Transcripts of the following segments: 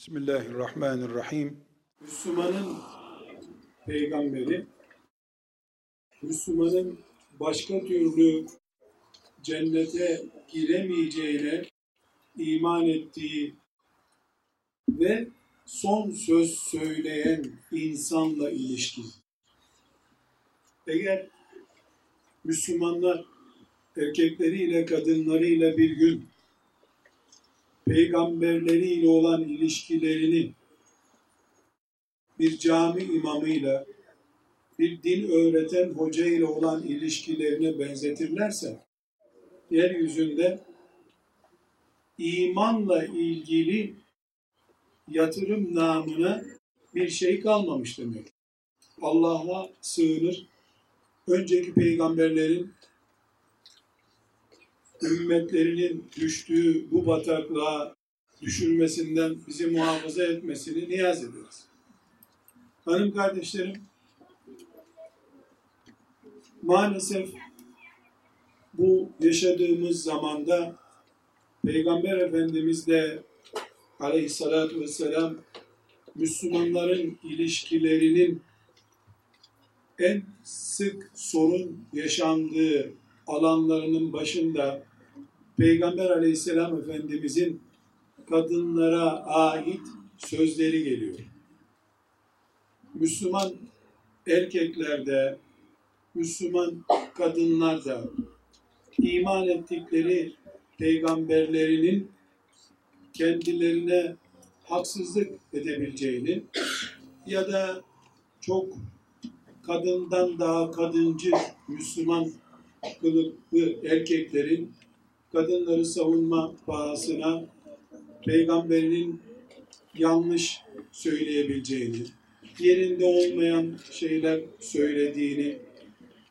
Bismillahirrahmanirrahim. Müslümanın peygamberi, Müslümanın başka türlü cennete giremeyeceğine iman ettiği ve son söz söyleyen insanla ilişkin. Eğer Müslümanlar erkekleriyle kadınlarıyla bir gün peygamberleriyle olan ilişkilerini bir cami imamıyla, bir din öğreten hoca ile olan ilişkilerine benzetirlerse, yeryüzünde imanla ilgili yatırım namına bir şey kalmamış demek. Allah'a sığınır. Önceki peygamberlerin ümmetlerinin düştüğü bu bataklığa düşürmesinden bizi muhafaza etmesini niyaz ediyoruz. Hanım kardeşlerim, maalesef bu yaşadığımız zamanda Peygamber Efendimiz de aleyhissalatü vesselam Müslümanların ilişkilerinin en sık sorun yaşandığı alanlarının başında Peygamber aleyhisselam efendimizin kadınlara ait sözleri geliyor. Müslüman erkeklerde, Müslüman kadınlarda iman ettikleri peygamberlerinin kendilerine haksızlık edebileceğini ya da çok kadından daha kadıncı Müslüman kılıklı erkeklerin kadınları savunma pahasına peygamberinin yanlış söyleyebileceğini, yerinde olmayan şeyler söylediğini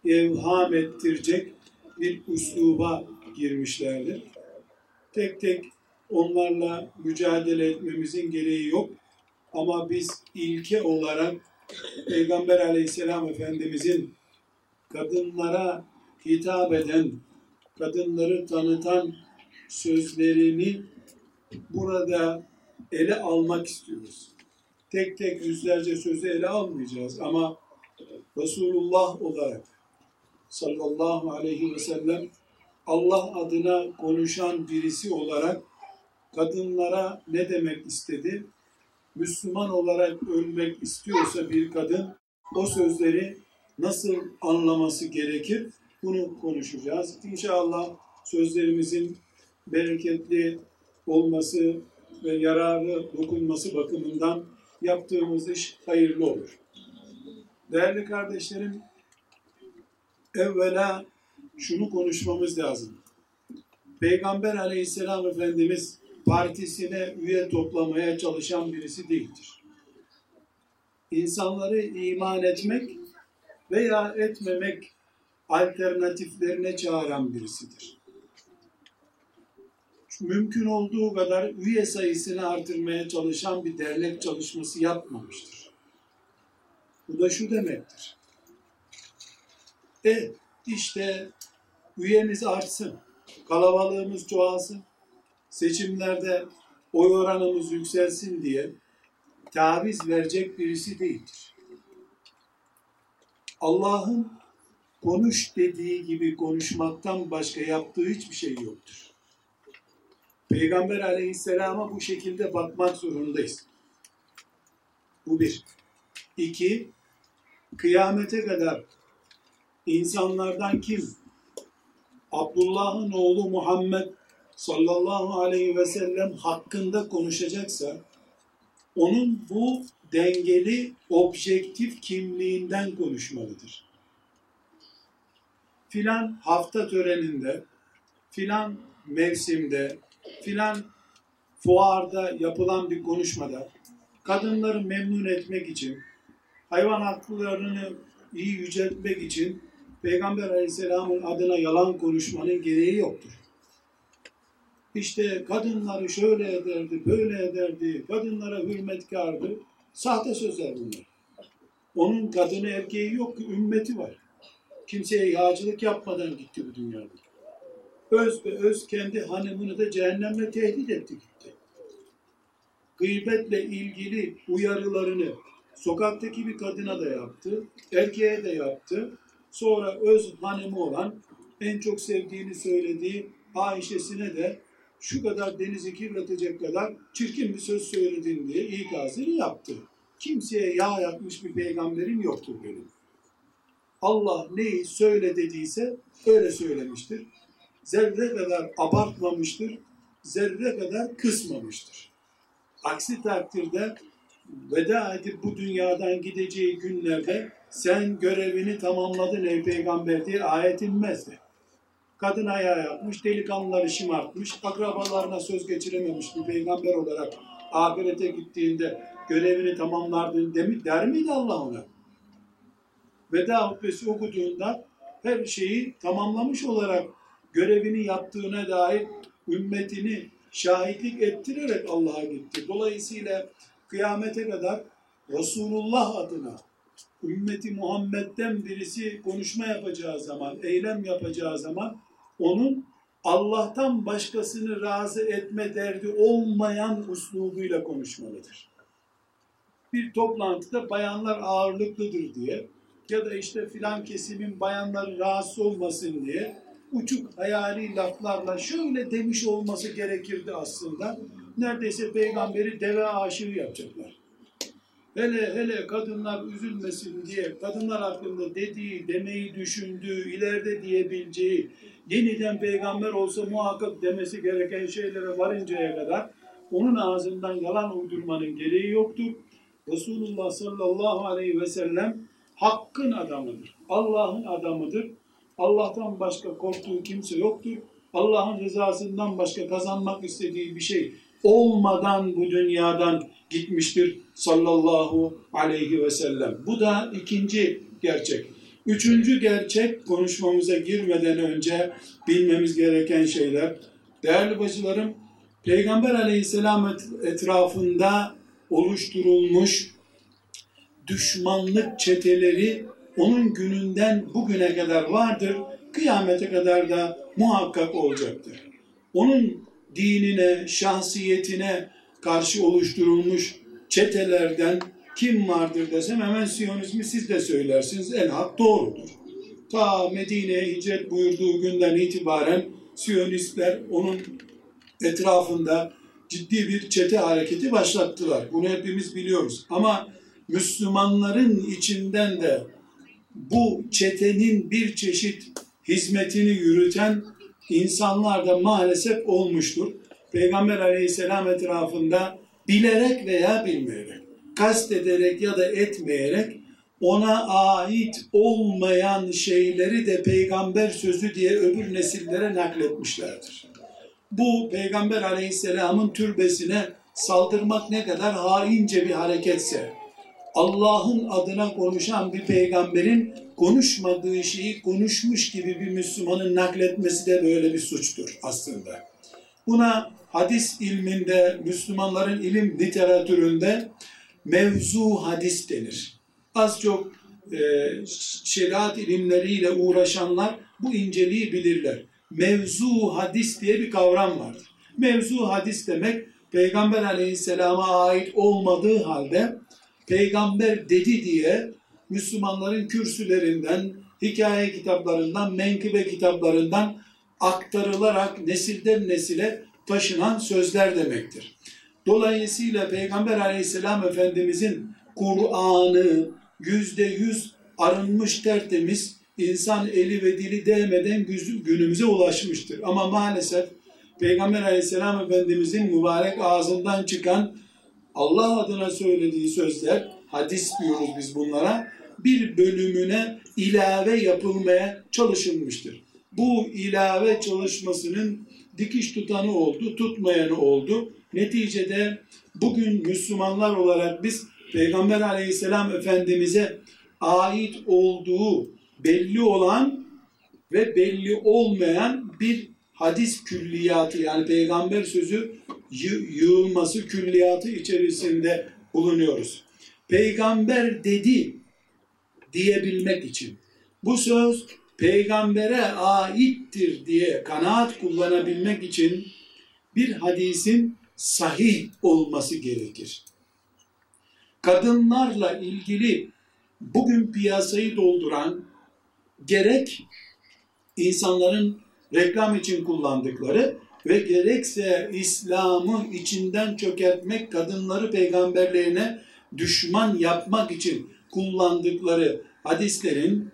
evham ettirecek bir üsluba girmişlerdir. Tek tek onlarla mücadele etmemizin gereği yok. Ama biz ilke olarak Peygamber aleyhisselam efendimizin kadınlara hitap eden, kadınları tanıtan sözlerini burada ele almak istiyoruz. Tek tek yüzlerce sözü ele almayacağız ama Resulullah olarak sallallahu aleyhi ve sellem Allah adına konuşan birisi olarak kadınlara ne demek istedi? Müslüman olarak ölmek istiyorsa bir kadın o sözleri nasıl anlaması gerekir? Bunu konuşacağız. İnşallah sözlerimizin bereketli olması ve yararlı dokunması bakımından yaptığımız iş hayırlı olur. Değerli kardeşlerim, evvela şunu konuşmamız lazım. Peygamber aleyhisselam efendimiz partisine üye toplamaya çalışan birisi değildir. İnsanları iman etmek veya etmemek alternatiflerine çağıran birisidir. Mümkün olduğu kadar üye sayısını artırmaya çalışan bir dernek çalışması yapmamıştır. Bu da şu demektir. E işte üyemiz artsın, kalabalığımız çoğalsın, seçimlerde oy oranımız yükselsin diye taviz verecek birisi değildir. Allah'ın konuş dediği gibi konuşmaktan başka yaptığı hiçbir şey yoktur. Peygamber aleyhisselama bu şekilde bakmak zorundayız. Bu bir. İki, kıyamete kadar insanlardan kim Abdullah'ın oğlu Muhammed sallallahu aleyhi ve sellem hakkında konuşacaksa onun bu dengeli objektif kimliğinden konuşmalıdır. Filan hafta töreninde, filan mevsimde, filan fuarda yapılan bir konuşmada kadınları memnun etmek için, hayvan haklarını iyi yüceltmek için Peygamber Aleyhisselam'ın adına yalan konuşmanın gereği yoktur. İşte kadınları şöyle ederdi, böyle ederdi, kadınlara hürmetkardı. Sahte sözler bunlar. Onun kadını erkeği yok ki ümmeti var. Kimseye yağcılık yapmadan gitti bu dünyada. Öz be öz kendi hanımını da cehennemle tehdit etti gitti. gıybetle ilgili uyarılarını sokaktaki bir kadına da yaptı, erkeğe de yaptı. Sonra öz hanımı olan en çok sevdiğini söylediği Ayşe'sine de şu kadar denizi kirletecek kadar çirkin bir söz söyledin diye ikazını yaptı. Kimseye yağ yapmış bir peygamberim yoktur benim. Allah neyi söyle dediyse öyle söylemiştir. Zerre kadar abartmamıştır, zerre kadar kısmamıştır. Aksi takdirde veda edip bu dünyadan gideceği günlerde sen görevini tamamladın ey peygamber diye ayet inmezdi. Kadın ayağı yapmış, delikanlıları şımartmış, akrabalarına söz geçirememiş bir peygamber olarak ahirete gittiğinde görevini tamamlardın der miydi Allah ona? Veda hutbesi okuduğunda her şeyi tamamlamış olarak görevini yaptığına dair ümmetini şahitlik ettirerek Allah'a gitti. Dolayısıyla kıyamete kadar Resulullah adına ümmeti Muhammed'den birisi konuşma yapacağı zaman, eylem yapacağı zaman onun Allah'tan başkasını razı etme derdi olmayan uslubuyla konuşmalıdır. Bir toplantıda bayanlar ağırlıklıdır diye ya da işte filan kesimin bayanları rahatsız olmasın diye uçuk hayali laflarla şöyle demiş olması gerekirdi aslında. Neredeyse peygamberi deve aşığı yapacaklar. Hele hele kadınlar üzülmesin diye kadınlar hakkında dediği, demeyi düşündüğü, ileride diyebileceği, yeniden peygamber olsa muhakkak demesi gereken şeylere varıncaya kadar onun ağzından yalan uydurmanın gereği yoktur. Resulullah sallallahu aleyhi ve sellem hakkın adamıdır. Allah'ın adamıdır. Allah'tan başka korktuğu kimse yoktur. Allah'ın rızasından başka kazanmak istediği bir şey olmadan bu dünyadan gitmiştir sallallahu aleyhi ve sellem. Bu da ikinci gerçek. Üçüncü gerçek konuşmamıza girmeden önce bilmemiz gereken şeyler. Değerli bacılarım, Peygamber aleyhisselam etrafında oluşturulmuş düşmanlık çeteleri onun gününden bugüne kadar vardır. Kıyamete kadar da muhakkak olacaktır. Onun dinine, şahsiyetine karşı oluşturulmuş çetelerden kim vardır desem hemen Siyonizmi siz de söylersiniz. El hak doğrudur. Ta Medine'ye hicret buyurduğu günden itibaren Siyonistler onun etrafında ciddi bir çete hareketi başlattılar. Bunu hepimiz biliyoruz. Ama Müslümanların içinden de bu çetenin bir çeşit hizmetini yürüten insanlar da maalesef olmuştur. Peygamber aleyhisselam etrafında bilerek veya bilmeyerek, kast ederek ya da etmeyerek ona ait olmayan şeyleri de peygamber sözü diye öbür nesillere nakletmişlerdir. Bu peygamber aleyhisselamın türbesine saldırmak ne kadar haince bir hareketse, Allah'ın adına konuşan bir peygamberin konuşmadığı şeyi konuşmuş gibi bir Müslümanın nakletmesi de böyle bir suçtur aslında. Buna hadis ilminde, Müslümanların ilim literatüründe mevzu hadis denir. Az çok e, şeriat ilimleriyle uğraşanlar bu inceliği bilirler. Mevzu hadis diye bir kavram vardır. Mevzu hadis demek Peygamber aleyhisselama ait olmadığı halde peygamber dedi diye Müslümanların kürsülerinden, hikaye kitaplarından, menkıbe kitaplarından aktarılarak nesilden nesile taşınan sözler demektir. Dolayısıyla Peygamber aleyhisselam Efendimizin Kur'an'ı yüzde yüz arınmış tertemiz insan eli ve dili değmeden günümüze ulaşmıştır. Ama maalesef Peygamber aleyhisselam Efendimizin mübarek ağzından çıkan Allah adına söylediği sözler, hadis diyoruz biz bunlara, bir bölümüne ilave yapılmaya çalışılmıştır. Bu ilave çalışmasının dikiş tutanı oldu, tutmayanı oldu. Neticede bugün Müslümanlar olarak biz Peygamber aleyhisselam Efendimiz'e ait olduğu belli olan ve belli olmayan bir hadis külliyatı yani peygamber sözü yığılması külliyatı içerisinde bulunuyoruz. Peygamber dedi diyebilmek için bu söz peygambere aittir diye kanaat kullanabilmek için bir hadisin sahih olması gerekir. Kadınlarla ilgili bugün piyasayı dolduran gerek insanların reklam için kullandıkları ve gerekse İslam'ı içinden çökertmek, kadınları peygamberlerine düşman yapmak için kullandıkları hadislerin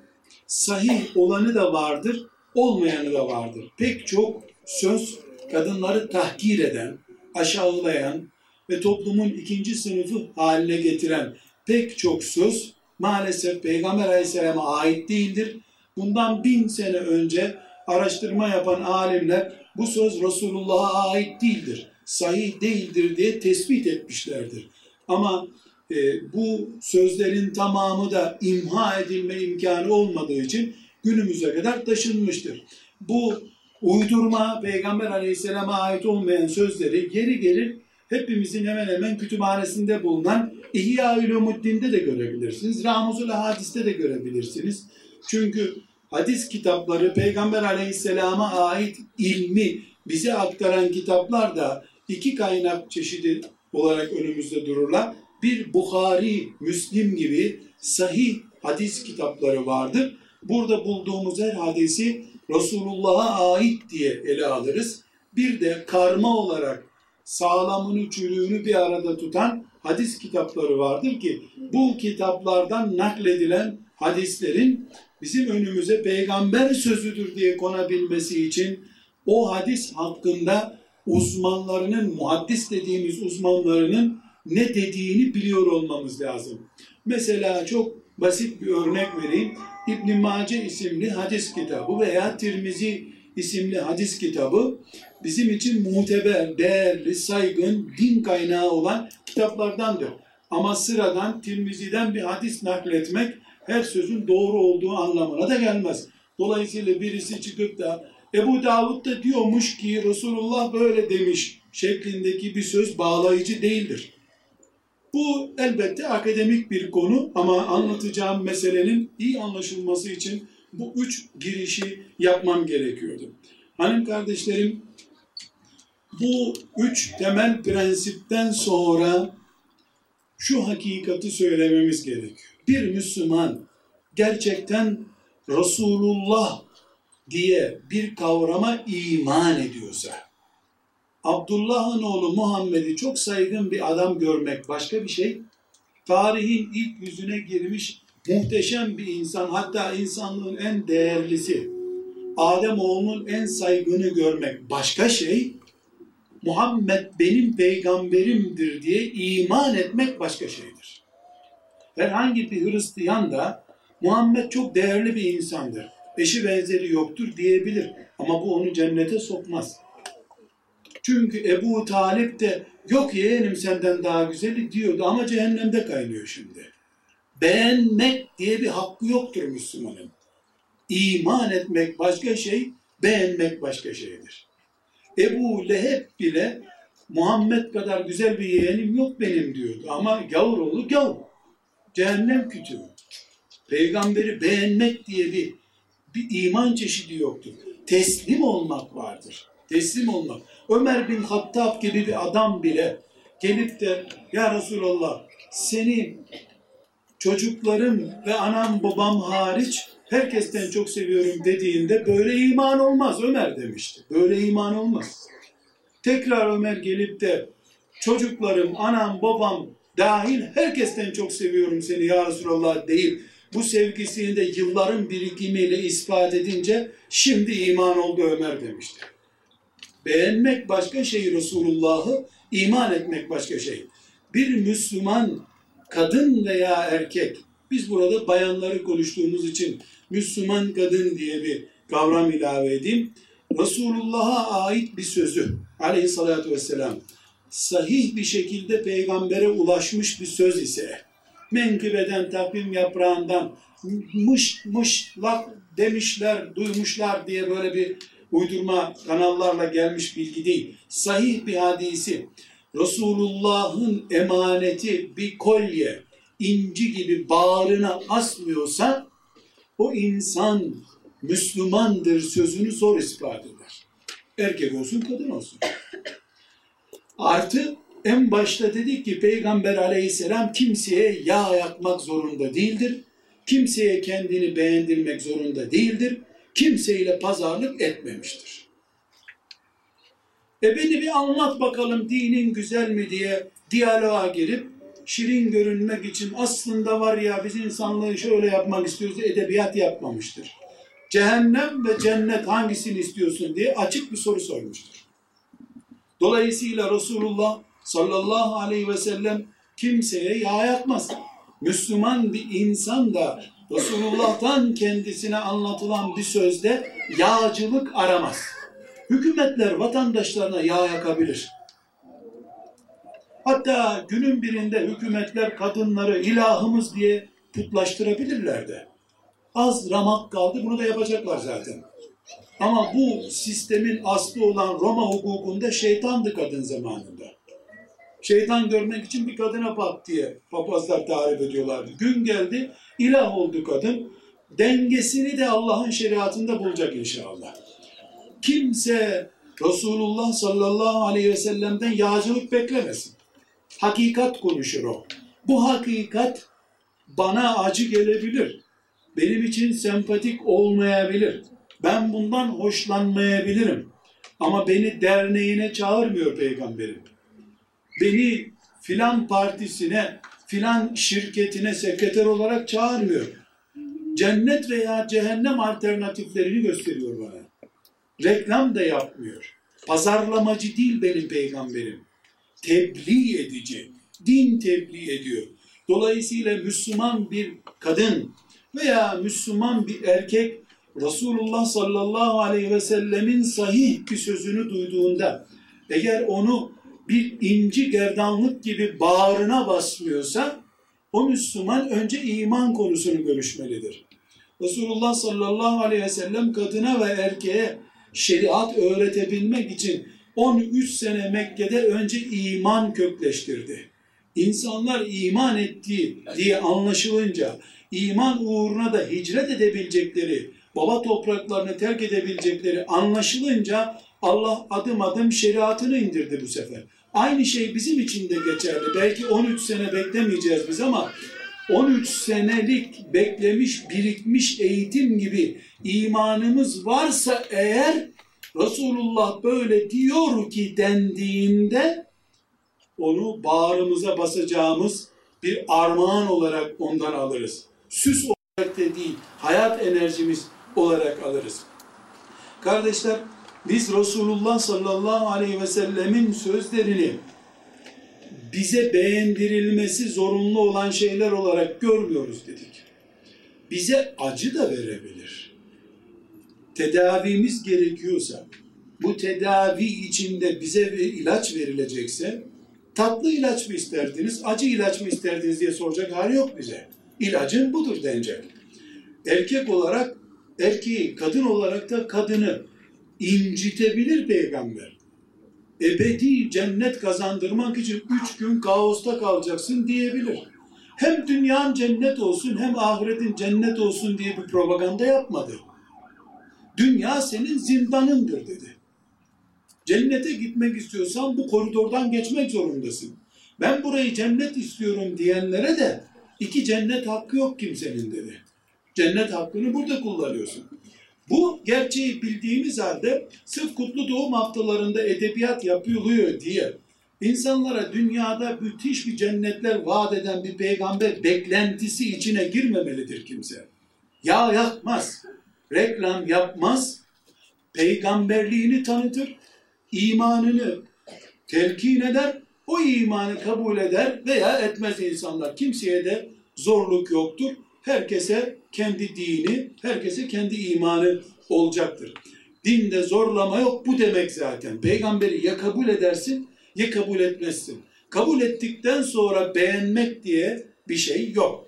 sahih olanı da vardır, olmayanı da vardır. Pek çok söz kadınları tahkir eden, aşağılayan ve toplumun ikinci sınıfı haline getiren pek çok söz maalesef Peygamber Aleyhisselam'a ait değildir. Bundan bin sene önce araştırma yapan alimler bu söz Resulullah'a ait değildir, sahih değildir diye tespit etmişlerdir. Ama e, bu sözlerin tamamı da imha edilme imkanı olmadığı için günümüze kadar taşınmıştır. Bu uydurma Peygamber Aleyhisselam'a ait olmayan sözleri geri gelir hepimizin hemen hemen kütüphanesinde bulunan İhya Ulumuddin'de de görebilirsiniz. Ramuzul Hadis'te de görebilirsiniz. Çünkü hadis kitapları Peygamber Aleyhisselam'a ait ilmi bize aktaran kitaplar da iki kaynak çeşidi olarak önümüzde dururlar. Bir Bukhari, Müslim gibi sahih hadis kitapları vardır. Burada bulduğumuz her hadisi Resulullah'a ait diye ele alırız. Bir de karma olarak sağlamını çürüğünü bir arada tutan hadis kitapları vardır ki bu kitaplardan nakledilen hadislerin bizim önümüze peygamber sözüdür diye konabilmesi için o hadis hakkında uzmanlarının, muhaddis dediğimiz uzmanlarının ne dediğini biliyor olmamız lazım. Mesela çok basit bir örnek vereyim. İbn Mace isimli hadis kitabı veya Tirmizi isimli hadis kitabı bizim için muteber, değerli, saygın, din kaynağı olan kitaplardandır. Ama sıradan Tirmizi'den bir hadis nakletmek her sözün doğru olduğu anlamına da gelmez. Dolayısıyla birisi çıkıp da Ebu Davud da diyormuş ki Resulullah böyle demiş şeklindeki bir söz bağlayıcı değildir. Bu elbette akademik bir konu ama anlatacağım meselenin iyi anlaşılması için bu üç girişi yapmam gerekiyordu. Hanım kardeşlerim, bu üç temel prensipten sonra şu hakikati söylememiz gerekiyor. Bir Müslüman gerçekten Resulullah diye bir kavrama iman ediyorsa, Abdullah'ın oğlu Muhammed'i çok saygın bir adam görmek başka bir şey, tarihin ilk yüzüne girmiş muhteşem bir insan, hatta insanlığın en değerlisi, Adem oğlunun en saygını görmek başka şey, Muhammed benim peygamberimdir diye iman etmek başka şeydir. Herhangi bir Hristiyan da Muhammed çok değerli bir insandır, eşi benzeri yoktur diyebilir ama bu onu cennete sokmaz. Çünkü Ebu Talip de yok yeğenim senden daha güzeli diyordu ama cehennemde kaynıyor şimdi. Beğenmek diye bir hakkı yoktur Müslümanın. İman etmek başka şey, beğenmek başka şeydir. Ebu Leheb bile Muhammed kadar güzel bir yeğenim yok benim diyordu. Ama gavur oğlu gavur. Cehennem kütüğü. Peygamberi beğenmek diye bir, bir iman çeşidi yoktur. Teslim olmak vardır. Teslim olmak. Ömer bin Hattab gibi bir adam bile gelip de ya Resulallah seni çocuklarım ve anam babam hariç herkesten çok seviyorum dediğinde böyle iman olmaz Ömer demişti. Böyle iman olmaz. Tekrar Ömer gelip de çocuklarım, anam, babam dahil herkesten çok seviyorum seni ya Resulallah değil. Bu sevgisini de yılların birikimiyle ispat edince şimdi iman oldu Ömer demişti. Beğenmek başka şey Resulullah'ı, iman etmek başka şey. Bir Müslüman kadın veya erkek, biz burada bayanları konuştuğumuz için Müslüman kadın diye bir kavram ilave edeyim. Resulullah'a ait bir sözü aleyhissalatü vesselam sahih bir şekilde peygambere ulaşmış bir söz ise menkıbeden, takvim yaprağından mış mış laf demişler, duymuşlar diye böyle bir uydurma kanallarla gelmiş bilgi değil. Sahih bir hadisi Resulullah'ın emaneti bir kolye, inci gibi bağrına asmıyorsa o insan Müslümandır sözünü zor ispat eder. Erkek olsun kadın olsun. Artı en başta dedik ki Peygamber aleyhisselam kimseye yağ yakmak zorunda değildir. Kimseye kendini beğendirmek zorunda değildir. Kimseyle pazarlık etmemiştir. E beni bir anlat bakalım dinin güzel mi diye diyaloğa girip şirin görünmek için aslında var ya biz insanlığı şöyle yapmak istiyoruz edebiyat yapmamıştır. Cehennem ve cennet hangisini istiyorsun diye açık bir soru sormuştur. Dolayısıyla Resulullah sallallahu aleyhi ve sellem kimseye yağ yakmaz. Müslüman bir insan da Resulullah'tan kendisine anlatılan bir sözde yağcılık aramaz. Hükümetler vatandaşlarına yağ yakabilir. Hatta günün birinde hükümetler kadınları ilahımız diye putlaştırabilirler de. Az ramak kaldı bunu da yapacaklar zaten. Ama bu sistemin aslı olan Roma hukukunda şeytandı kadın zamanında. Şeytan görmek için bir kadına bak diye papazlar tarif ediyorlardı. Gün geldi, ilah oldu kadın. Dengesini de Allah'ın şeriatında bulacak inşallah. Kimse Resulullah sallallahu aleyhi ve sellem'den yağcılık beklemesin. Hakikat konuşur o. Bu hakikat bana acı gelebilir. Benim için sempatik olmayabilir. Ben bundan hoşlanmayabilirim. Ama beni derneğine çağırmıyor peygamberim. Beni filan partisine, filan şirketine sekreter olarak çağırmıyor. Cennet veya cehennem alternatiflerini gösteriyor bana. Reklam da yapmıyor. Pazarlamacı değil benim peygamberim. Tebliğ edici. Din tebliğ ediyor. Dolayısıyla Müslüman bir kadın veya Müslüman bir erkek Resulullah sallallahu aleyhi ve sellemin sahih bir sözünü duyduğunda eğer onu bir inci gerdanlık gibi bağrına basmıyorsa o Müslüman önce iman konusunu görüşmelidir. Resulullah sallallahu aleyhi ve sellem kadına ve erkeğe şeriat öğretebilmek için 13 sene Mekke'de önce iman kökleştirdi. İnsanlar iman etti diye anlaşılınca, iman uğruna da hicret edebilecekleri, baba topraklarını terk edebilecekleri anlaşılınca Allah adım adım şeriatını indirdi bu sefer. Aynı şey bizim için de geçerli. Belki 13 sene beklemeyeceğiz biz ama 13 senelik beklemiş, birikmiş eğitim gibi imanımız varsa eğer Resulullah böyle diyor ki dendiğinde onu bağrımıza basacağımız bir armağan olarak ondan alırız. Süs olarak da değil, hayat enerjimiz olarak alırız. Kardeşler, biz Resulullah sallallahu aleyhi ve sellemin sözlerini bize beğendirilmesi zorunlu olan şeyler olarak görmüyoruz dedik. Bize acı da verebilir. Tedavimiz gerekiyorsa, bu tedavi içinde bize bir ilaç verilecekse, tatlı ilaç mı isterdiniz, acı ilaç mı isterdiniz diye soracak hali yok bize. İlacın budur denecek. Erkek olarak erkeği, kadın olarak da kadını incitebilir peygamber. Ebedi cennet kazandırmak için üç gün kaosta kalacaksın diyebilir. Hem dünyanın cennet olsun hem ahiretin cennet olsun diye bir propaganda yapmadı. Dünya senin zindanındır dedi. Cennete gitmek istiyorsan bu koridordan geçmek zorundasın. Ben burayı cennet istiyorum diyenlere de iki cennet hakkı yok kimsenin dedi. Cennet hakkını burada kullanıyorsun. Bu gerçeği bildiğimiz halde sırf kutlu doğum haftalarında edebiyat yapılıyor diye insanlara dünyada müthiş bir cennetler vaat eden bir peygamber beklentisi içine girmemelidir kimse. Yağ yakmaz, reklam yapmaz, peygamberliğini tanıtır, imanını telkin eder, o imanı kabul eder veya etmez insanlar. Kimseye de zorluk yoktur. Herkese kendi dini, herkese kendi imanı olacaktır. Dinde zorlama yok bu demek zaten. Peygamberi ya kabul edersin ya kabul etmezsin. Kabul ettikten sonra beğenmek diye bir şey yok.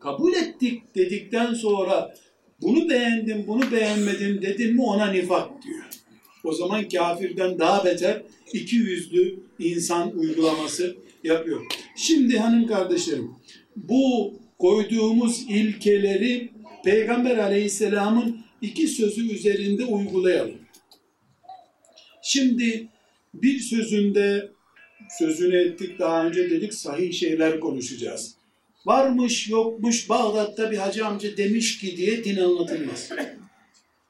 Kabul ettik dedikten sonra bunu beğendim, bunu beğenmedim dedim mi ona nifak diyor. O zaman kafirden daha beter iki yüzlü insan uygulaması yapıyor. Şimdi hanım kardeşlerim bu koyduğumuz ilkeleri Peygamber aleyhisselamın iki sözü üzerinde uygulayalım. Şimdi bir sözünde sözünü ettik daha önce dedik sahih şeyler konuşacağız. Varmış yokmuş Bağdat'ta bir hacı amca demiş ki diye din anlatılmaz.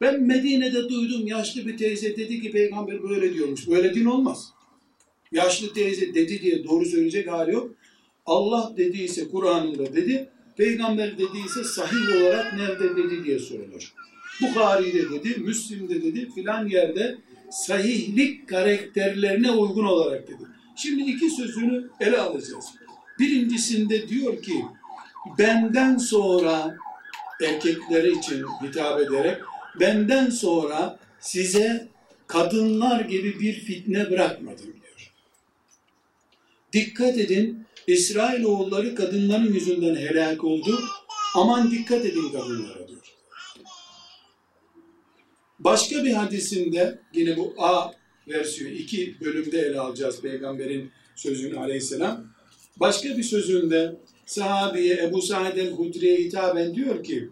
Ben Medine'de duydum yaşlı bir teyze dedi ki peygamber böyle diyormuş. Böyle din olmaz. Yaşlı teyze dedi diye doğru söyleyecek hali yok. Allah dediyse Kur'an'ında dedi, peygamber dediyse sahih olarak nerede dedi diye sorulur. Bukhari'de dedi, Müslim'de dedi, filan yerde sahihlik karakterlerine uygun olarak dedi. Şimdi iki sözünü ele alacağız. Birincisinde diyor ki, benden sonra erkekleri için hitap ederek, benden sonra size kadınlar gibi bir fitne bırakmadım diyor. Dikkat edin, İsrailoğulları kadınların yüzünden helak oldu. Aman dikkat edin kadınlara diyor. Başka bir hadisinde yine bu A versiyonu iki bölümde ele alacağız peygamberin sözünü aleyhisselam. Başka bir sözünde sahabiye Ebu Sa'id el-Hudri'ye hitaben diyor ki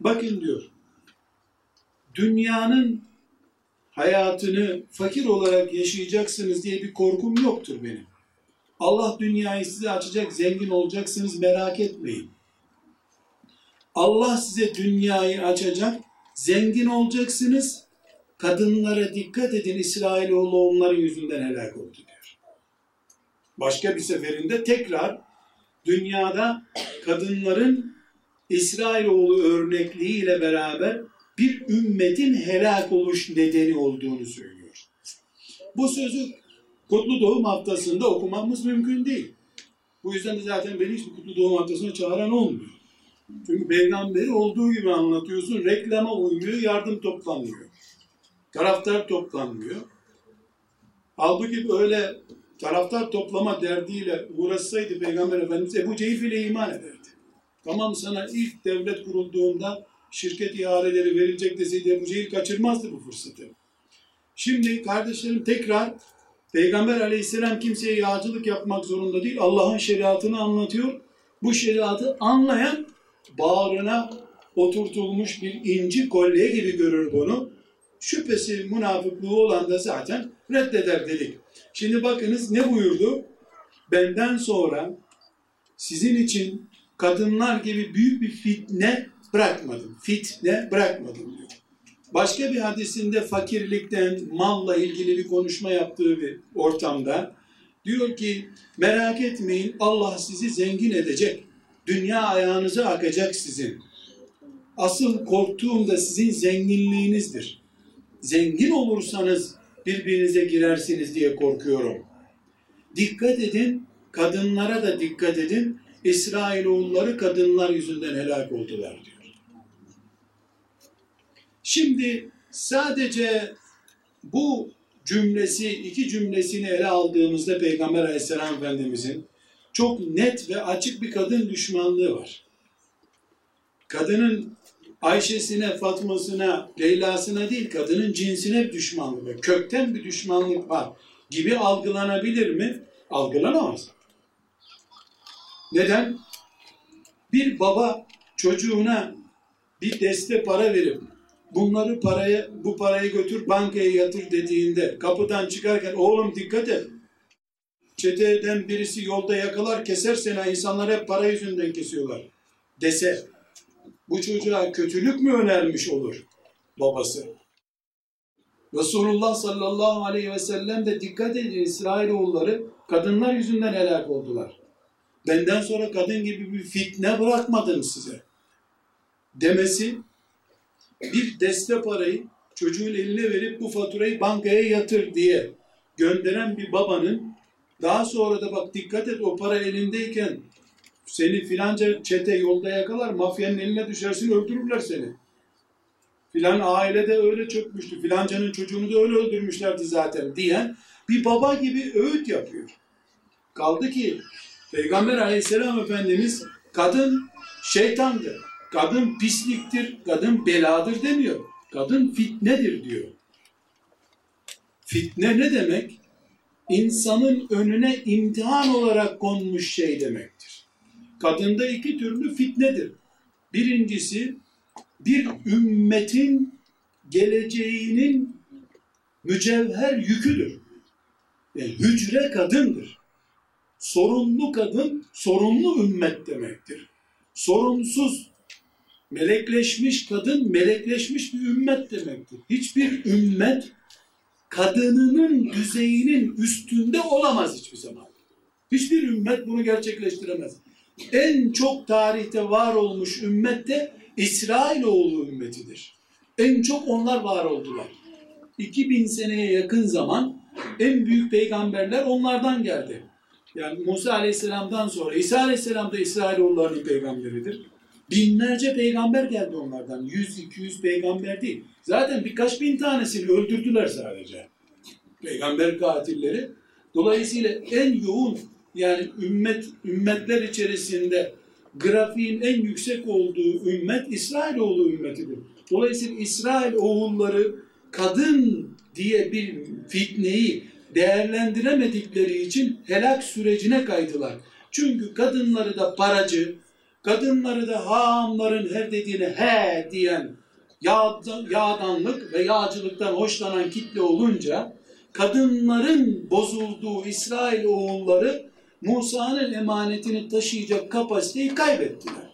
bakın diyor dünyanın hayatını fakir olarak yaşayacaksınız diye bir korkum yoktur benim. Allah dünyayı size açacak, zengin olacaksınız merak etmeyin. Allah size dünyayı açacak, zengin olacaksınız. Kadınlara dikkat edin İsrailoğlu onların yüzünden helak oldu diyor. Başka bir seferinde tekrar dünyada kadınların İsrailoğlu örnekliğiyle beraber bir ümmetin helak oluş nedeni olduğunu söylüyor. Bu sözü Kutlu Doğum Haftası'nda okumamız mümkün değil. Bu yüzden de zaten beni hiçbir Kutlu Doğum Haftası'na çağıran olmuyor. Çünkü peygamberi olduğu gibi anlatıyorsun, reklama uymuyor, yardım toplanmıyor. Taraftar toplanmıyor. Halbuki öyle taraftar toplama derdiyle uğraşsaydı Peygamber Efendimiz Ebu Cehil bile iman ederdi. Tamam sana ilk devlet kurulduğunda şirket ihaleleri verilecek deseydi Ebu Cehil kaçırmazdı bu fırsatı. Şimdi kardeşlerim tekrar Peygamber aleyhisselam kimseye yağcılık yapmak zorunda değil. Allah'ın şeriatını anlatıyor. Bu şeriatı anlayan bağrına oturtulmuş bir inci kolye gibi görür bunu. Şüphesi münafıklığı olan da zaten reddeder dedik. Şimdi bakınız ne buyurdu? Benden sonra sizin için kadınlar gibi büyük bir fitne bırakmadım. Fitne bırakmadım diyor. Başka bir hadisinde fakirlikten, malla ilgili bir konuşma yaptığı bir ortamda diyor ki merak etmeyin Allah sizi zengin edecek. Dünya ayağınıza akacak sizin. Asıl korktuğum da sizin zenginliğinizdir. Zengin olursanız birbirinize girersiniz diye korkuyorum. Dikkat edin, kadınlara da dikkat edin. İsrailoğulları kadınlar yüzünden helak oldular diyor. Şimdi sadece bu cümlesi, iki cümlesini ele aldığımızda Peygamber Aleyhisselam Efendimizin çok net ve açık bir kadın düşmanlığı var. Kadının Ayşe'sine, Fatma'sına, Leyla'sına değil, kadının cinsine bir düşmanlık var. Kökten bir düşmanlık var gibi algılanabilir mi? Algılanamaz. Neden? Bir baba çocuğuna bir deste para verip bunları paraya, bu parayı götür bankaya yatır dediğinde kapıdan çıkarken oğlum dikkat et. Çeteden birisi yolda yakalar keser seni insanlar hep para yüzünden kesiyorlar dese bu çocuğa kötülük mü önermiş olur babası? Resulullah sallallahu aleyhi ve sellem de dikkat edin İsrailoğulları kadınlar yüzünden helak oldular. Benden sonra kadın gibi bir fitne bırakmadım size. Demesi bir deste parayı çocuğun eline verip bu faturayı bankaya yatır diye gönderen bir babanın daha sonra da bak dikkat et o para elindeyken seni filanca çete yolda yakalar mafyanın eline düşersin öldürürler seni. Filan ailede öyle çökmüştü. Filancanın çocuğunu da öyle öldürmüşlerdi zaten diyen bir baba gibi öğüt yapıyor. Kaldı ki Peygamber aleyhisselam efendimiz kadın şeytandır. Kadın pisliktir, kadın beladır demiyor. Kadın fitnedir diyor. Fitne ne demek? İnsanın önüne imtihan olarak konmuş şey demektir. Kadında iki türlü fitnedir. Birincisi bir ümmetin geleceğinin mücevher yüküdür. Yani hücre kadındır. Sorunlu kadın, sorunlu ümmet demektir. Sorunsuz, melekleşmiş kadın, melekleşmiş bir ümmet demektir. Hiçbir ümmet kadınının düzeyinin üstünde olamaz hiçbir zaman. Hiçbir ümmet bunu gerçekleştiremez. En çok tarihte var olmuş ümmet de İsrailoğlu ümmetidir. En çok onlar var oldular. 2000 seneye yakın zaman en büyük peygamberler onlardan geldi. Yani Musa Aleyhisselam'dan sonra İsa Aleyhisselam da İsrailoğullarının peygamberidir. Binlerce peygamber geldi onlardan. 100-200 peygamber değil. Zaten birkaç bin tanesini öldürdüler sadece. Peygamber katilleri. Dolayısıyla en yoğun yani ümmet ümmetler içerisinde grafiğin en yüksek olduğu ümmet İsrailoğlu ümmetidir. Dolayısıyla İsrail oğulları kadın diye bir fitneyi değerlendiremedikleri için helak sürecine kaydılar. Çünkü kadınları da paracı, kadınları da haamların her dediğine he diyen yağdanlık ve yağcılıktan hoşlanan kitle olunca kadınların bozulduğu İsrail oğulları Musa'nın emanetini taşıyacak kapasiteyi kaybettiler.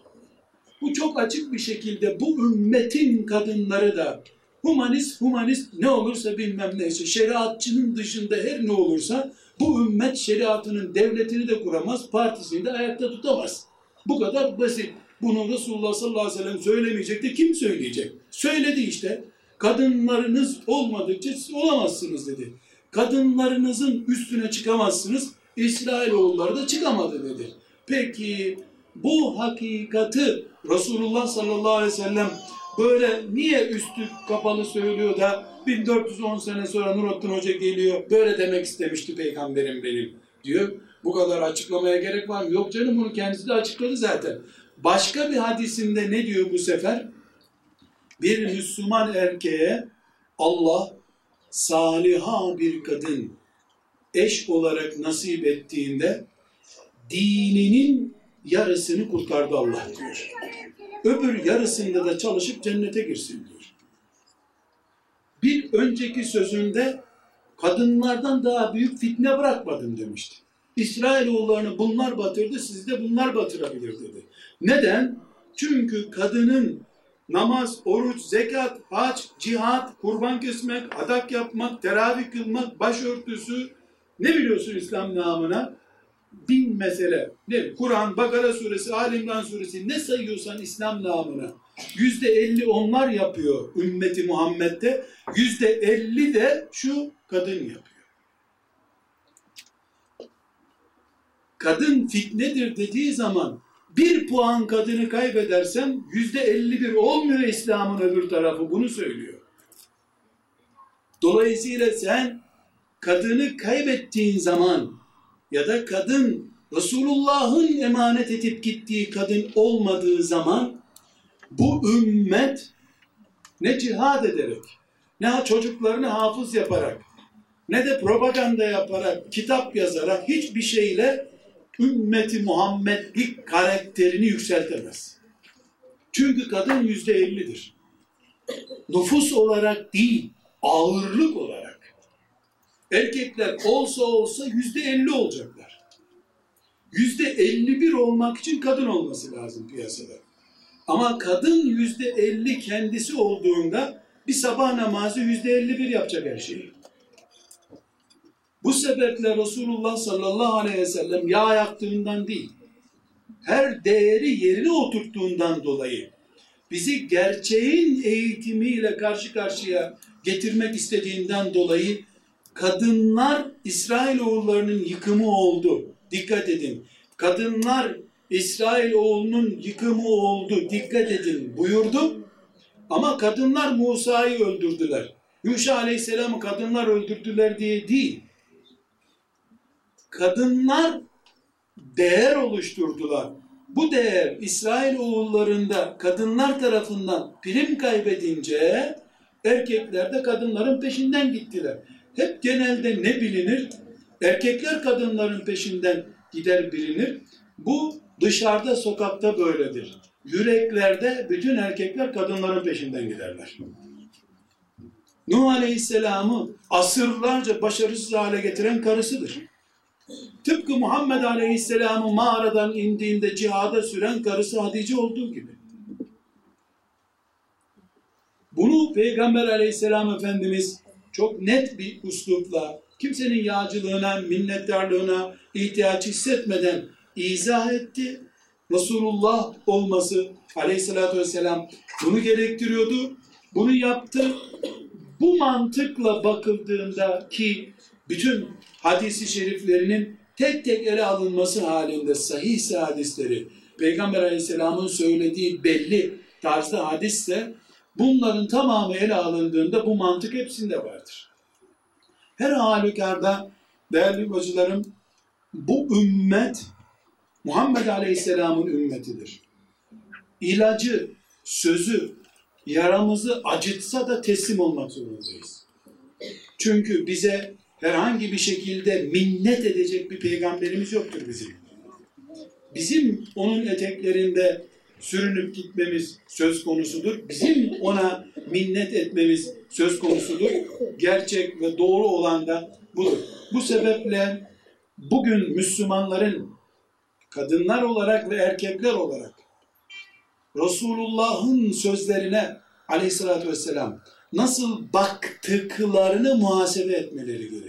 Bu çok açık bir şekilde bu ümmetin kadınları da humanist humanist ne olursa bilmem neyse şeriatçının dışında her ne olursa bu ümmet şeriatının devletini de kuramaz, partisini de ayakta tutamaz. Bu kadar basit. Bunu Resulullah sallallahu aleyhi ve sellem söylemeyecekti. Kim söyleyecek? Söyledi işte. Kadınlarınız olmadıkça siz olamazsınız dedi. Kadınlarınızın üstüne çıkamazsınız. İsrailoğulları da çıkamadı dedi. Peki bu hakikati Resulullah sallallahu aleyhi ve sellem böyle niye üstü kapalı söylüyor da 1410 sene sonra Nurattin Hoca geliyor böyle demek istemişti peygamberim benim diyor. Bu kadar açıklamaya gerek var mı? Yok canım bunu kendisi de açıkladı zaten. Başka bir hadisinde ne diyor bu sefer? Bir Müslüman erkeğe Allah saliha bir kadın eş olarak nasip ettiğinde dininin yarısını kurtardı Allah diyor. Öbür yarısında da çalışıp cennete girsin diyor. Bir önceki sözünde kadınlardan daha büyük fitne bırakmadım demişti. İsrailoğullarını bunlar batırdı, sizi de bunlar batırabilir dedi. Neden? Çünkü kadının namaz, oruç, zekat, hac, cihat, kurban kesmek, adak yapmak, teravih kılmak, başörtüsü, ne biliyorsun İslam namına? Bin mesele. Ne? Kur'an, Bakara suresi, Ali İmran suresi ne sayıyorsan İslam namına. Yüzde elli onlar yapıyor ümmeti Muhammed'de. Yüzde elli de şu kadın yapıyor. Kadın fitnedir dediği zaman bir puan kadını kaybedersem yüzde elli bir olmuyor İslam'ın öbür tarafı bunu söylüyor. Dolayısıyla sen kadını kaybettiğin zaman ya da kadın Resulullah'ın emanet edip gittiği kadın olmadığı zaman bu ümmet ne cihad ederek, ne çocuklarını hafız yaparak, ne de propaganda yaparak, kitap yazarak hiçbir şeyle ümmeti Muhammedlik karakterini yükseltemez. Çünkü kadın yüzde ellidir. Nüfus olarak değil, ağırlık olarak. Erkekler olsa olsa yüzde elli olacaklar. Yüzde elli bir olmak için kadın olması lazım piyasada. Ama kadın yüzde elli kendisi olduğunda bir sabah namazı yüzde elli bir yapacak her şeyi. Bu sebeple Resulullah sallallahu aleyhi ve sellem yağ yaktığından değil, her değeri yerine oturttuğundan dolayı bizi gerçeğin eğitimiyle karşı karşıya getirmek istediğinden dolayı kadınlar İsrail oğullarının yıkımı oldu. Dikkat edin. Kadınlar İsrail oğlunun yıkımı oldu. Dikkat edin buyurdu. Ama kadınlar Musa'yı öldürdüler. Yuşa Aleyhisselam'ı kadınlar öldürdüler diye değil. Kadınlar değer oluşturdular. Bu değer İsrail oğullarında kadınlar tarafından prim kaybedince erkekler de kadınların peşinden gittiler hep genelde ne bilinir? Erkekler kadınların peşinden gider bilinir. Bu dışarıda sokakta böyledir. Yüreklerde bütün erkekler kadınların peşinden giderler. Nuh Aleyhisselam'ı asırlarca başarısız hale getiren karısıdır. Tıpkı Muhammed Aleyhisselam'ı mağaradan indiğinde cihada süren karısı Hatice olduğu gibi. Bunu Peygamber Aleyhisselam Efendimiz çok net bir üslupla kimsenin yağcılığına, minnettarlığına ihtiyaç hissetmeden izah etti. Resulullah olması aleyhissalatü vesselam bunu gerektiriyordu. Bunu yaptı. Bu mantıkla bakıldığında ki bütün hadisi şeriflerinin tek tek ele alınması halinde sahih hadisleri Peygamber aleyhisselamın söylediği belli tarzda hadisse bunların tamamı ele alındığında bu mantık hepsinde vardır. Her halükarda değerli bacılarım bu ümmet Muhammed Aleyhisselam'ın ümmetidir. İlacı, sözü, yaramızı acıtsa da teslim olmak zorundayız. Çünkü bize herhangi bir şekilde minnet edecek bir peygamberimiz yoktur bizim. Bizim onun eteklerinde sürünüp gitmemiz söz konusudur. Bizim ona minnet etmemiz söz konusudur. Gerçek ve doğru olan da budur. Bu sebeple bugün Müslümanların kadınlar olarak ve erkekler olarak Resulullah'ın sözlerine aleyhissalatü vesselam nasıl baktıklarını muhasebe etmeleri gerekiyor.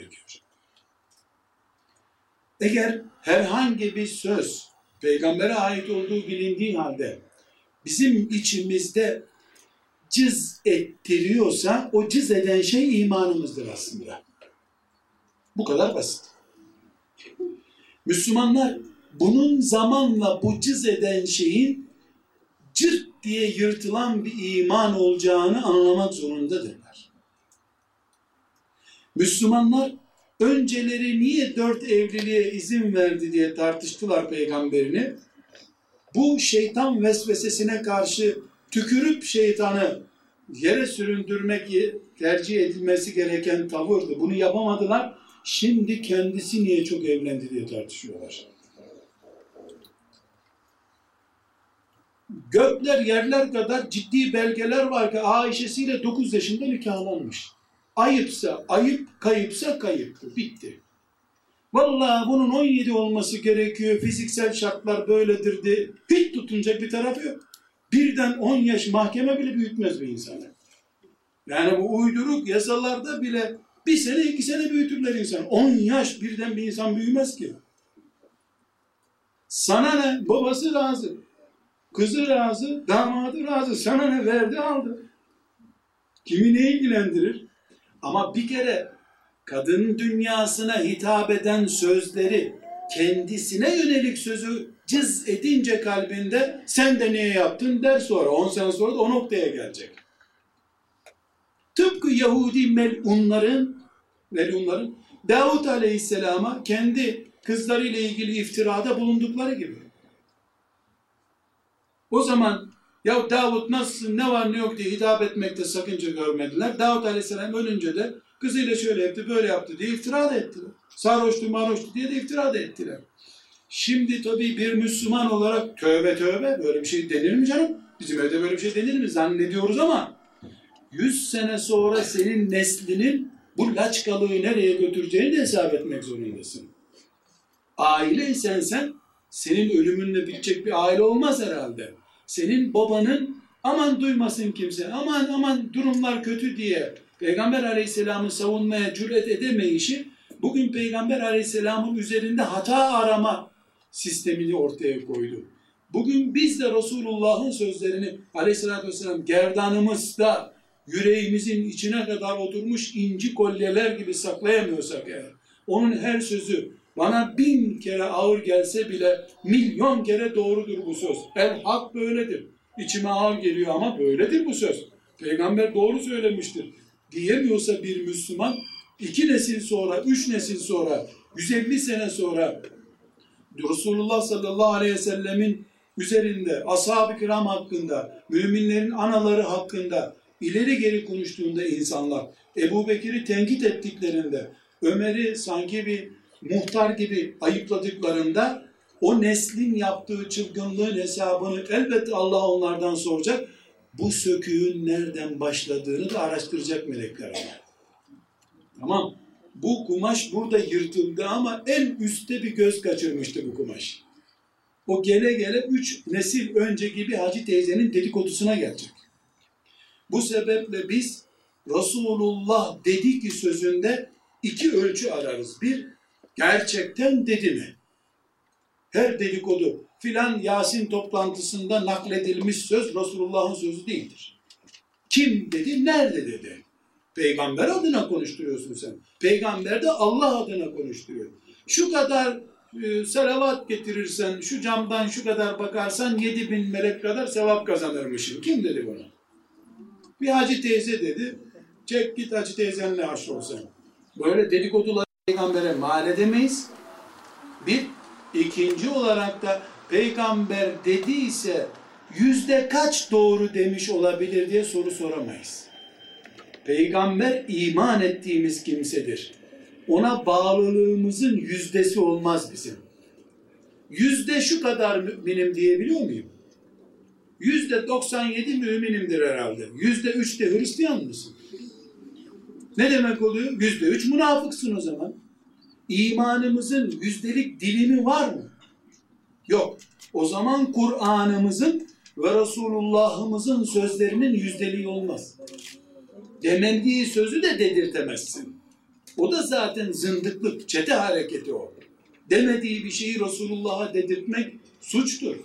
Eğer herhangi bir söz peygambere ait olduğu bilindiği halde bizim içimizde cız ettiriyorsa o cız eden şey imanımızdır aslında. Bu kadar basit. Müslümanlar bunun zamanla bu cız eden şeyin cırt diye yırtılan bir iman olacağını anlamak zorundadırlar. Müslümanlar önceleri niye dört evliliğe izin verdi diye tartıştılar peygamberini. Bu şeytan vesvesesine karşı tükürüp şeytanı yere süründürmek tercih edilmesi gereken tavırdı. Bunu yapamadılar. Şimdi kendisi niye çok evlendi diye tartışıyorlar. Gökler yerler kadar ciddi belgeler var ki Ayşe'siyle 9 yaşında nikahlanmış. Ayıpsa ayıp, kayıpsa kayıptı. Bitti. Vallahi bunun 17 olması gerekiyor. Fiziksel şartlar böyledir diye hiç tutunacak bir tarafı yok. Birden 10 yaş mahkeme bile büyütmez bir insanı. Yani bu uyduruk yasalarda bile bir sene iki sene büyütürler insan. 10 yaş birden bir insan büyümez ki. Sana ne? Babası razı. Kızı razı, damadı razı. Sana ne verdi aldı. Kimi ne ilgilendirir? Ama bir kere kadın dünyasına hitap eden sözleri kendisine yönelik sözü cız edince kalbinde sen de niye yaptın der sonra. 10 sene sonra da o noktaya gelecek. Tıpkı Yahudi melunların melunların Davut Aleyhisselam'a kendi kızlarıyla ilgili iftirada bulundukları gibi. O zaman ya Davut nasılsın, ne var ne yok diye hitap etmekte sakınca görmediler. Davut Aleyhisselam ölünce de kızıyla şöyle yaptı, böyle yaptı diye iftira da ettiler. Sarhoştu, marhoştu diye de iftira da ettiler. Şimdi tabii bir Müslüman olarak tövbe tövbe böyle bir şey denir mi canım? Bizim evde böyle bir şey denir mi zannediyoruz ama 100 sene sonra senin neslinin bu laçkalığı nereye götüreceğini de hesap etmek zorundasın. Aileysen sen senin ölümünle bitecek bir aile olmaz herhalde. Senin babanın aman duymasın kimse, aman aman durumlar kötü diye Peygamber aleyhisselamı savunmaya cüret edemeyişi bugün Peygamber aleyhisselamın üzerinde hata arama sistemini ortaya koydu. Bugün biz de Resulullah'ın sözlerini aleyhissalatü vesselam gerdanımızda yüreğimizin içine kadar oturmuş inci kolyeler gibi saklayamıyorsak eğer, onun her sözü bana bin kere ağır gelse bile milyon kere doğrudur bu söz. El hak böyledir. İçime ağır geliyor ama böyledir bu söz. Peygamber doğru söylemiştir. Diyemiyorsa bir Müslüman iki nesil sonra, üç nesil sonra, 150 sene sonra Resulullah sallallahu aleyhi ve sellemin üzerinde, ashab-ı kiram hakkında, müminlerin anaları hakkında ileri geri konuştuğunda insanlar, Ebu Bekir'i tenkit ettiklerinde, Ömer'i sanki bir muhtar gibi ayıpladıklarında o neslin yaptığı çılgınlığın hesabını elbette Allah onlardan soracak. bu söküğün nereden başladığını da araştıracak melekler. Tamam. Bu kumaş burada yırtıldı ama en üstte bir göz kaçırmıştı bu kumaş. O gele gele üç nesil önce gibi Hacı teyzenin dedikodusuna gelecek. Bu sebeple biz Resulullah dedi ki sözünde iki ölçü ararız. Bir, gerçekten dedi mi? Her dedikodu filan Yasin toplantısında nakledilmiş söz Resulullah'ın sözü değildir. Kim dedi, nerede dedi? Peygamber adına konuşturuyorsun sen. Peygamber de Allah adına konuşturuyor. Şu kadar e, selavat getirirsen, şu camdan şu kadar bakarsan yedi bin melek kadar sevap kazanırmışsın. Kim dedi bunu? Bir hacı teyze dedi. Çek git hacı teyzenle haşr ol sen. Böyle dedikoduları peygambere mal edemeyiz. Bir, ikinci olarak da peygamber dediyse yüzde kaç doğru demiş olabilir diye soru soramayız. Peygamber iman ettiğimiz kimsedir. Ona bağlılığımızın yüzdesi olmaz bizim. Yüzde şu kadar müminim diyebiliyor muyum? Yüzde 97 müminimdir herhalde. Yüzde üç de Hristiyan mısın? Ne demek oluyor? Yüzde üç münafıksın o zaman. İmanımızın yüzdelik dilimi var mı? Yok. O zaman Kur'an'ımızın ve Resulullah'ımızın sözlerinin yüzdeliği olmaz. Demendiği sözü de dedirtemezsin. O da zaten zındıklık, çete hareketi o. Demediği bir şeyi Resulullah'a dedirtmek suçtur.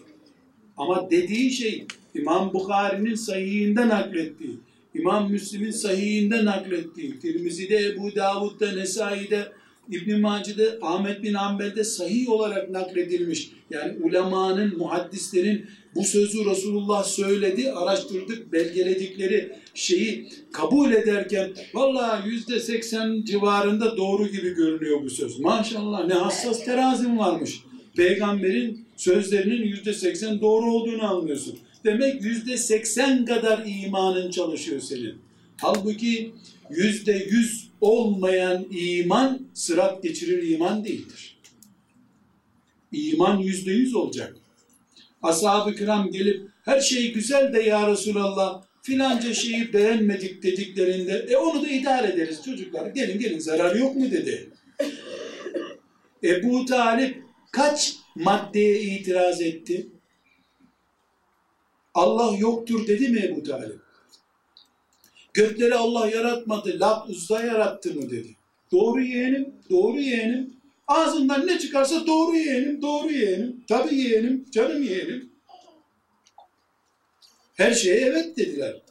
Ama dediği şey İmam Bukhari'nin sahihinden naklettiği, İmam Müslim'in sahihinden naklettiği, Tirmizi'de, Ebu Davud'da, Nesai'de, İbn-i Maci'de, Ahmet bin Hanbel'de sahih olarak nakledilmiş. Yani ulemanın, muhaddislerin bu sözü Resulullah söyledi, araştırdık, belgeledikleri şeyi kabul ederken vallahi yüzde seksen civarında doğru gibi görünüyor bu söz. Maşallah ne hassas terazim varmış. Peygamberin sözlerinin yüzde seksen doğru olduğunu anlıyorsun. Demek yüzde seksen kadar imanın çalışıyor senin. Halbuki yüzde yüz olmayan iman sırat geçirir iman değildir. İman yüzde yüz olacak. Ashab-ı kiram gelip her şey güzel de ya Resulallah filanca şeyi beğenmedik dediklerinde e onu da idare ederiz çocuklar gelin gelin zarar yok mu dedi. Ebu Talip kaç maddeye itiraz etti? Allah yoktur dedi mi Ebu Talip? Gökleri Allah yaratmadı, Lat Uzza yarattı mı dedi. Doğru yeğenim, doğru yeğenim. Ağzından ne çıkarsa doğru yeğenim, doğru yeğenim. Tabii yeğenim, canım yeğenim. Her şeye evet dediler.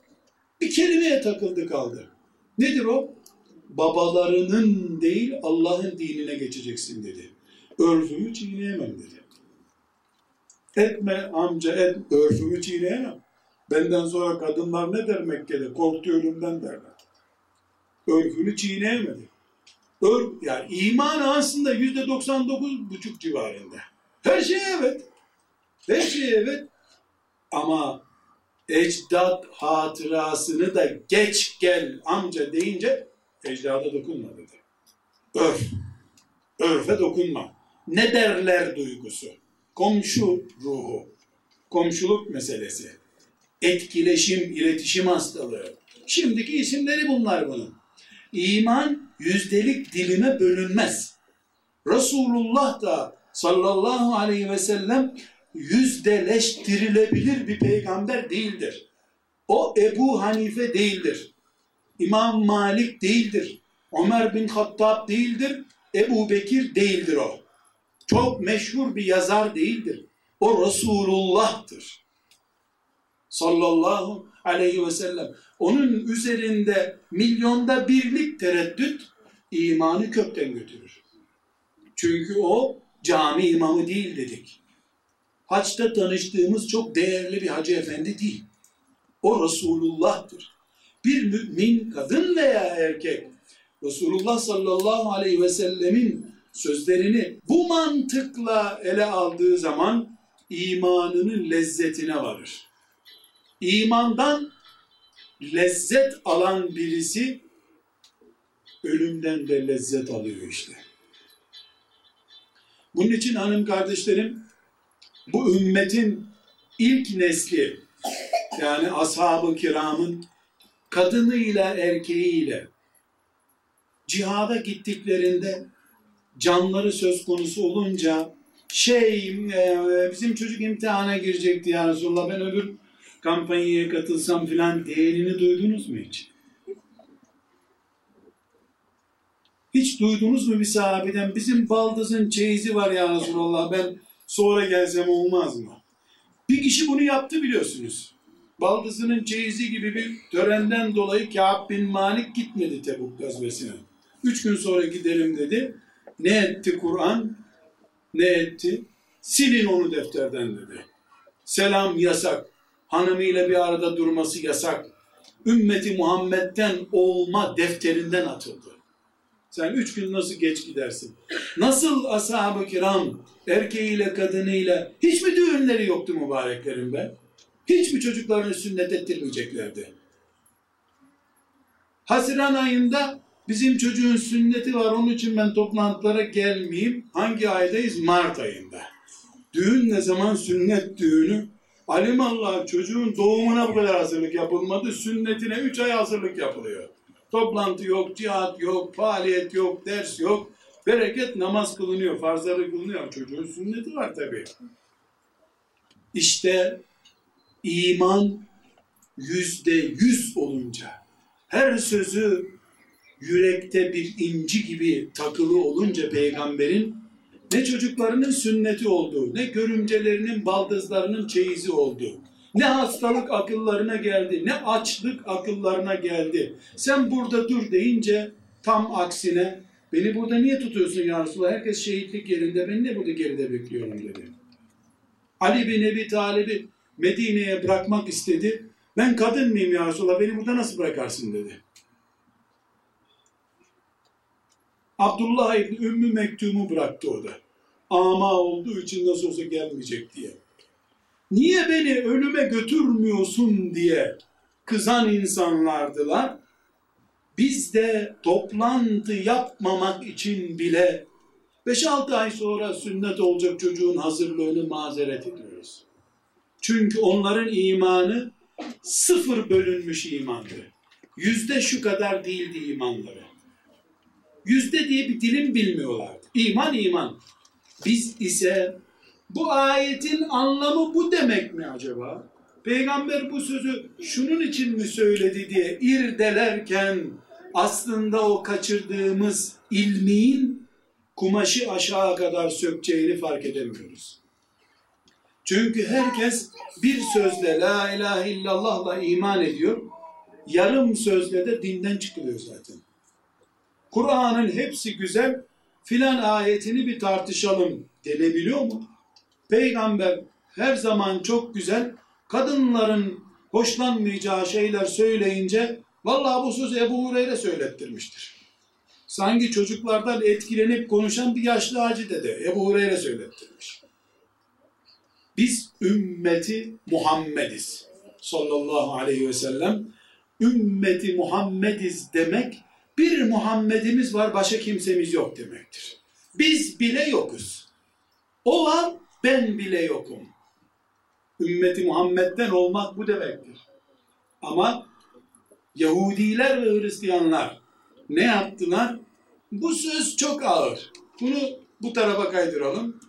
Bir kelimeye takıldı kaldı. Nedir o? Babalarının değil Allah'ın dinine geçeceksin dedi. Örfümü çiğneyemem dedi. Etme amca et, örfümü çiğneyemem. Benden sonra kadınlar ne der Mekke'de? Korktu ölümden derler. Örfünü çiğneyemedi. Ör, yani iman aslında yüzde 99 buçuk civarında. Her şey evet. Her şey evet. Ama ecdat hatırasını da geç gel amca deyince ecdada dokunma dedi. Örf. Örfe dokunma. Ne derler duygusu. Komşu ruhu. Komşuluk meselesi. Etkileşim, iletişim hastalığı. Şimdiki isimleri bunlar bunun. İman yüzdelik dilime bölünmez. Resulullah da sallallahu aleyhi ve sellem yüzdeleştirilebilir bir peygamber değildir. O Ebu Hanife değildir. İmam Malik değildir. Ömer bin Hattab değildir. Ebu Bekir değildir o. Çok meşhur bir yazar değildir. O Resulullah'tır. Sallallahu aleyhi ve sellem. Onun üzerinde milyonda birlik tereddüt imanı kökten götürür. Çünkü o cami imamı değil dedik. Haçta tanıştığımız çok değerli bir hacı efendi değil. O Resulullah'tır. Bir mümin kadın veya erkek Resulullah sallallahu aleyhi ve sellemin sözlerini bu mantıkla ele aldığı zaman imanının lezzetine varır. İmandan lezzet alan birisi ölümden de lezzet alıyor işte. Bunun için hanım kardeşlerim bu ümmetin ilk nesli yani ashab-ı kiramın kadınıyla erkeğiyle cihada gittiklerinde canları söz konusu olunca şey e, bizim çocuk imtihana girecekti ya Resulallah ben öbür kampanyaya katılsam filan değerini duydunuz mu hiç? Hiç duydunuz mu bir sahabeden bizim baldızın çeyizi var ya Resulallah ben sonra gelsem olmaz mı? Bir kişi bunu yaptı biliyorsunuz. Baldızının çeyizi gibi bir törenden dolayı Kâb bin Malik gitmedi Tebuk gazvesine. Üç gün sonra gidelim dedi. Ne etti Kur'an? Ne etti? Silin onu defterden dedi. Selam yasak. Hanımıyla bir arada durması yasak. Ümmeti Muhammed'den olma defterinden atıldı. Sen üç gün nasıl geç gidersin? Nasıl ashab-ı kiram erkeğiyle kadınıyla hiç mi düğünleri yoktu mübareklerin be? Hiç mi çocuklarını sünnet ettirmeyeceklerdi? Haziran ayında bizim çocuğun sünneti var onun için ben toplantılara gelmeyeyim. Hangi aydayız? Mart ayında. Düğün ne zaman? Sünnet düğünü. Alimallah çocuğun doğumuna bu kadar hazırlık yapılmadı. Sünnetine üç ay hazırlık yapılıyor. Toplantı yok, cihat yok, faaliyet yok, ders yok. Bereket namaz kılınıyor, farzları kılınıyor. Çocuğun sünneti var tabii. İşte iman yüzde yüz olunca, her sözü yürekte bir inci gibi takılı olunca peygamberin ne çocuklarının sünneti oldu, ne görümcelerinin baldızlarının çeyizi oldu. Ne hastalık akıllarına geldi, ne açlık akıllarına geldi. Sen burada dur deyince tam aksine beni burada niye tutuyorsun ya Resulallah? Herkes şehitlik yerinde, ben ne burada geride bekliyorum dedi. Ali bin Ebi Talib'i Medine'ye bırakmak istedi. Ben kadın mıyım ya Resulallah? Beni burada nasıl bırakarsın dedi. Abdullah İbni Ümmü Mektum'u bıraktı o. Ama olduğu için nasıl olsa gelmeyecek diye. Niye beni ölüme götürmüyorsun diye kızan insanlardılar. Biz de toplantı yapmamak için bile 5-6 ay sonra sünnet olacak çocuğun hazırlığını mazeret ediyoruz. Çünkü onların imanı sıfır bölünmüş imandı. Yüzde şu kadar değildi imanları. Yüzde diye bir dilim bilmiyorlardı. İman iman. Biz ise bu ayetin anlamı bu demek mi acaba? Peygamber bu sözü şunun için mi söyledi diye irdelerken aslında o kaçırdığımız ilmin kumaşı aşağı kadar sökeceğini fark edemiyoruz. Çünkü herkes bir sözle la ilahe illallah'la iman ediyor. Yarım sözle de dinden çıkılıyor zaten. Kur'an'ın hepsi güzel, filan ayetini bir tartışalım denebiliyor mu? Peygamber her zaman çok güzel, kadınların hoşlanmayacağı şeyler söyleyince, vallahi bu sözü Ebu Hureyre söylettirmiştir. Sanki çocuklardan etkilenip konuşan bir yaşlı hacı dede, Ebu Hureyre söylettirmiş. Biz ümmeti Muhammediz. Sallallahu aleyhi ve sellem. Ümmeti Muhammediz demek, bir Muhammedimiz var, başka kimsemiz yok demektir. Biz bile yokuz. O var, ben bile yokum. Ümmeti Muhammed'den olmak bu demektir. Ama Yahudiler ve Hristiyanlar ne yaptılar? Bu söz çok ağır. Bunu bu tarafa kaydıralım.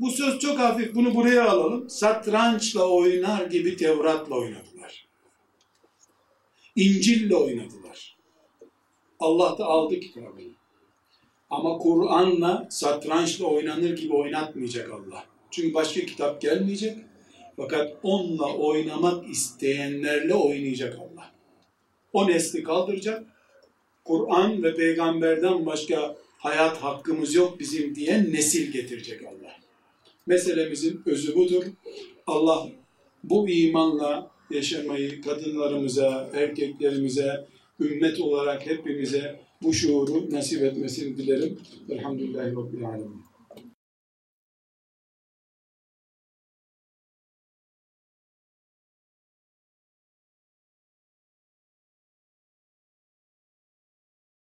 Bu söz çok hafif, bunu buraya alalım. Satrançla oynar gibi Tevrat'la oynadılar. İncil'le oynadılar. Allah da aldı kitabını. Ama Kur'an'la satrançla oynanır gibi oynatmayacak Allah. Çünkü başka kitap gelmeyecek. Fakat onunla oynamak isteyenlerle oynayacak Allah. O nesli kaldıracak. Kur'an ve peygamberden başka hayat hakkımız yok bizim diyen nesil getirecek Allah. Meselemizin özü budur. Allah bu imanla yaşamayı kadınlarımıza, erkeklerimize, ümmet olarak hepimize bu şuuru nasip etmesini dilerim. Elhamdülillahi Rabbil Alemin.